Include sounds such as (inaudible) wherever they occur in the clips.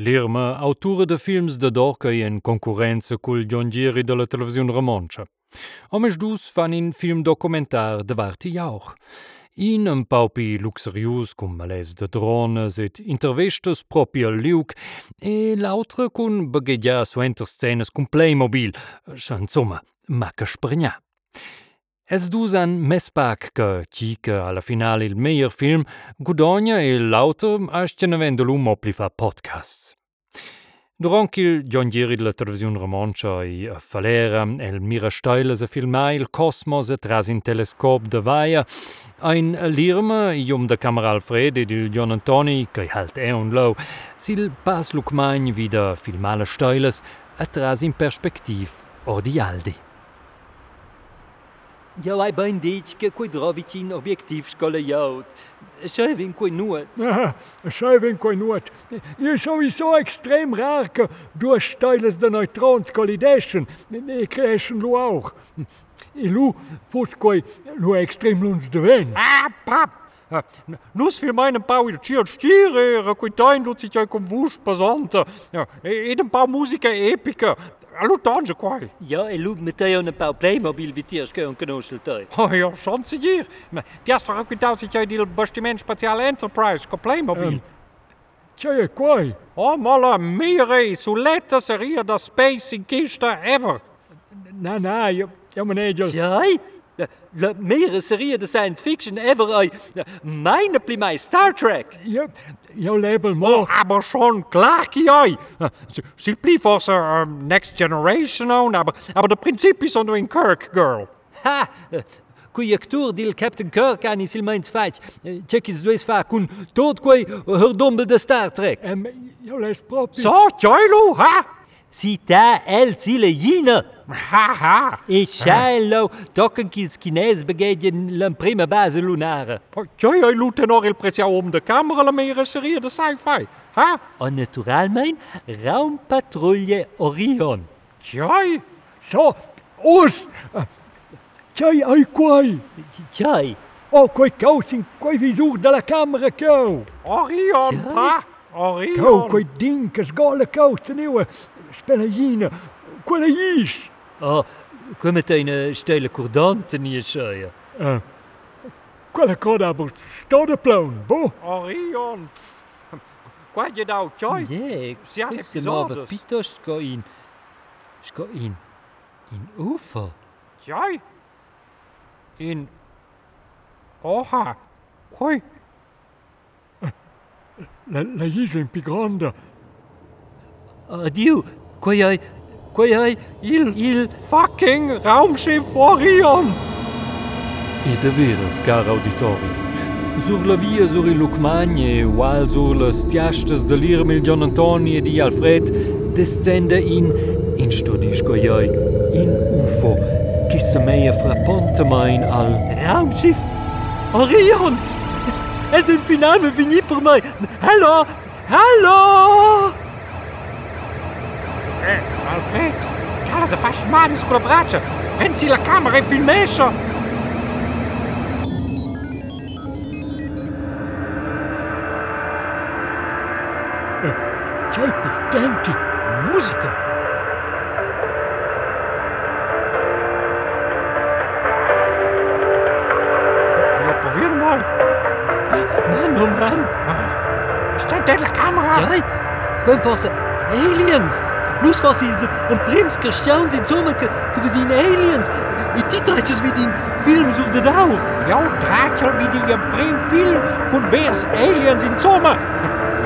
L'irma autura de films de doca in concurrenza cul giongiri della televisione romancia. Omes dus fan in film documentar de varti jauch. In un paupi luxurius cum males de drones et intervestes proprio al liuk e l'autre cun baghegia suenter scenes cum Playmobil, insomma, ma che. Els dus han mes pac che chica alla finale il meilleur film gudogna e l'autre astien avendo l'um opli fa podcasts. Durant il giongeri della televisione romancia e a Falera, el mira steiles a filmar il cosmos tras in telescop de vaia, ein lirma iom de camera Alfred ed il John Antoni, che halt è un low, sil pas lucmagn vida filmale steiles atras in perspectiv or di aldi. Jij bent ditje kwadrovic in objectief kolejout. Zij win kooi noot. nuat (laughs) win kooi noot. Je é sowieso extreem é door stijles de neutrons collidessen. Ik krijg een ook. E lu, fost coi, lu extrem lungi de é Ah, pap! Nus für meinen Bau il Ciel Stiere, quei tain du sich com vus pesante. Ja, ed un paar Musiker epica. Allo tange quai. Ja, e lu meteo un pau Playmobil vitiers che un canosel tei. Oh ja, schon sie hier. Die hast doch gedacht, sich ja die Bastiment Spazial Enterprise, con Playmobil. Ähm. Tja, quai. Oh, mala mire, su letta seria da space in kista ever. Na, na, ja, ja meneer, Ja, la mere serie de science fiction ever ai. Meine pli Star Trek. ja, ja label Oh, mo. aber schon klar, Kiai. Sie blieb aus uh, Next Generation on, aber, aber der Prinzip ist nur in Kirk, Girl. Ha! Cui actor dil Captain Kirk ani sil meins faig. Check is dues fa cun tot quei herdombel de Star Trek. Ähm, ja, les propi. So, Joilu, ha? Si ta el sile jina. Ha, ha. E scello tocken kils Chines begedien la prima base lunare. Joilu lute nog il prezia om de camera la mere serie de sci-fi. Ha? En naturalmein Raumpatrouille Orion. Joy? So, os. Tja, ai quai. Tjai, Oh, quei caus in quei visur della camera cau. Orion, ha? Cau, Orion. quei dinkes gale caus nieuwe. Spelagina. Quella is. oh, come te een stele cordante nie scheie. Uh, quella coda aber stode plaun, bo. Orion. Qua je nou, Joy? Je, Sia quisse episodes. move pito sco in... Sco in... In UFO. Joy? In... Oha. Quai? La, la isla in pigranda. Adieu, quai Quai ai... Il, il fucking Raumschiff Orion. E de veras, car auditori. Sur la via sur il Lucmagne, while sur las tiastas de l'Irm il John Antoni e di Alfred, descende in, in studisco ioi, in UFO, che se meia frappontemein al Raumschiff Orion! Het is een finale fini per mij. Hallo! Hallo! Eh, Alfred, cala de fas manis con la braccia. Pensi la camera e filmescia. Tjai potenti. Musica. Ja, probeer maar. Man, oh man! Stai dentro la camera. Jai, quem fosse aliens! Nus fossils un prims christians in sommer que, we zien aliens. I titratjes wie die film sur de dauer. Jouw draadje wie die je brain film kon weers aliens in zomer.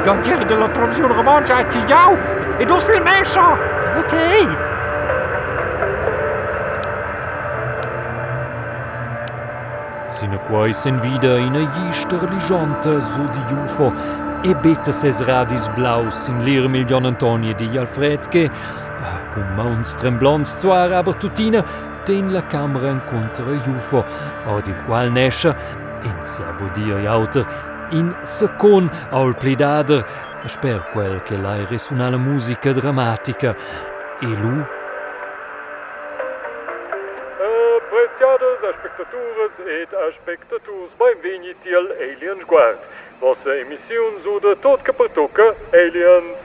Ja, hier de la televisione romancia uit je jou. En dus veel mensen. Oké. Sine quai sen vida in a jista religianta su di UFO e beta ses radis blaus in l'Irm il John Antoni e di Alfred che, ah, cum mauns tremblons zuar aber tutina, ten la camera incontra UFO, od il qual nesce, in sabodio i auter, in secon aul plidader, sper quel che lai resuna la musica dramatica, e lu Apreciadas espectaturas e espectaturas, bem-vindos ao Aliens Guard. Vossa emissão de Tot que Pertuca, Aliens.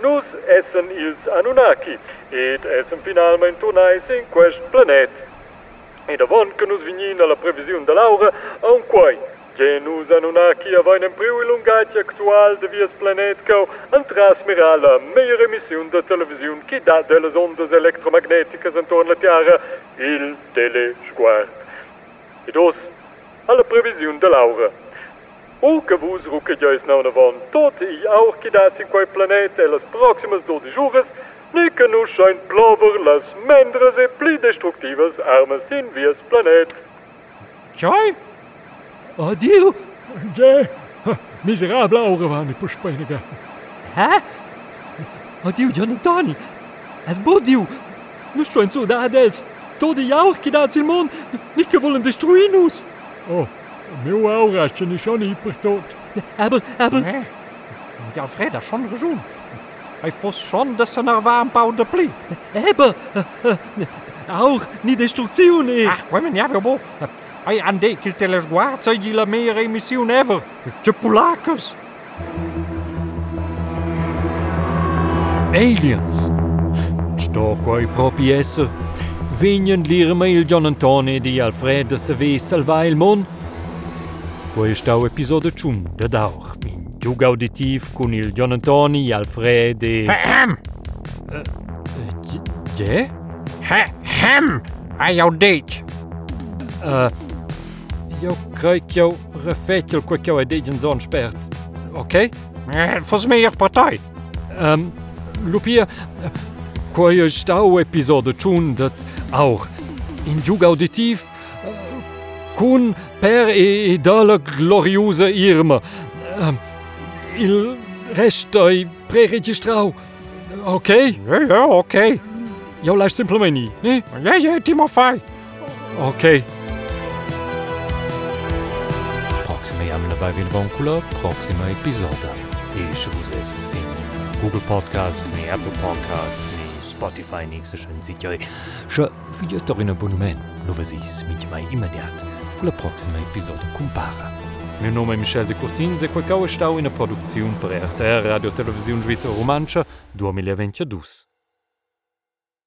Nus essen ils Anunnaki ed essen finalmente tornais in quest planet. Ed avon che nus vignin alla previsione da Laura, un quai, che nus Anunnaki avain un priu illungati actual de vies planet cau an trasmira la meilleure emission de televisione che dà delle ondas electromagneticas intorno alla Terra, il telesquart. Ed os alla previsione da Laura. O que vos rucadhões não navam e auch quedassem com o planeta elas próximas 12 juras, nem que nos scheint plover las mendres e pli destructivas armas in vias planet. Tchau! Adio! Jé! Miserabla augavani por Espanha. Hã? Adio, Gianantoni! Es bodiu! Nos scheint so da dels, todo e auch quedassem mond, nem que volen destruir-nos! Oh! Meu aura zijn is schon hypertot. Aber, aber, Nee. Ja, Fred, dat is schon gezoen. Hij vos schon dat ze naar warm de pli. aber, äh, äh, auch nicht Destruktion, eh! Ach, kwam ja, weer bo. Hij aan de kiel telesguard zei je la meer emission ever. Je pulakers. Aliens! Sto quai propi esser. Vignen l'irma il John Antoni di Alfred se ve salva il mon. Questa episodio chun de dauch min jug auditiv cun il Gianantoni Alfred e Hem! Je? Hem! Ai audit! Jo kruik jou refetel kwek jou degen zon spert. Oké? Fos mé jo partij. Lupier Koe Stauepisode chun dat auch. In Jug auditiv, Cun per idole gloriuse irme. Ähm, il rest ei preregistrau. Okay? Ja, ja, okay. Eu lași simplemenii, ne? Ja, ja, Timofei. Okay. Proxima am lăbai vin voncula, proxima episoda. Deci vă zis Google Podcast, ne Apple Podcast, Spotify nächste schon sieht euch. Schon für euch doch in Abonnement. Nur was ich's mit mir immer der hat. la proxima episodio compara. Mio nome è Michel de Curtins e quei cao stau ina produzione per RTR Radio Televisione Svizzera Romancia 2022.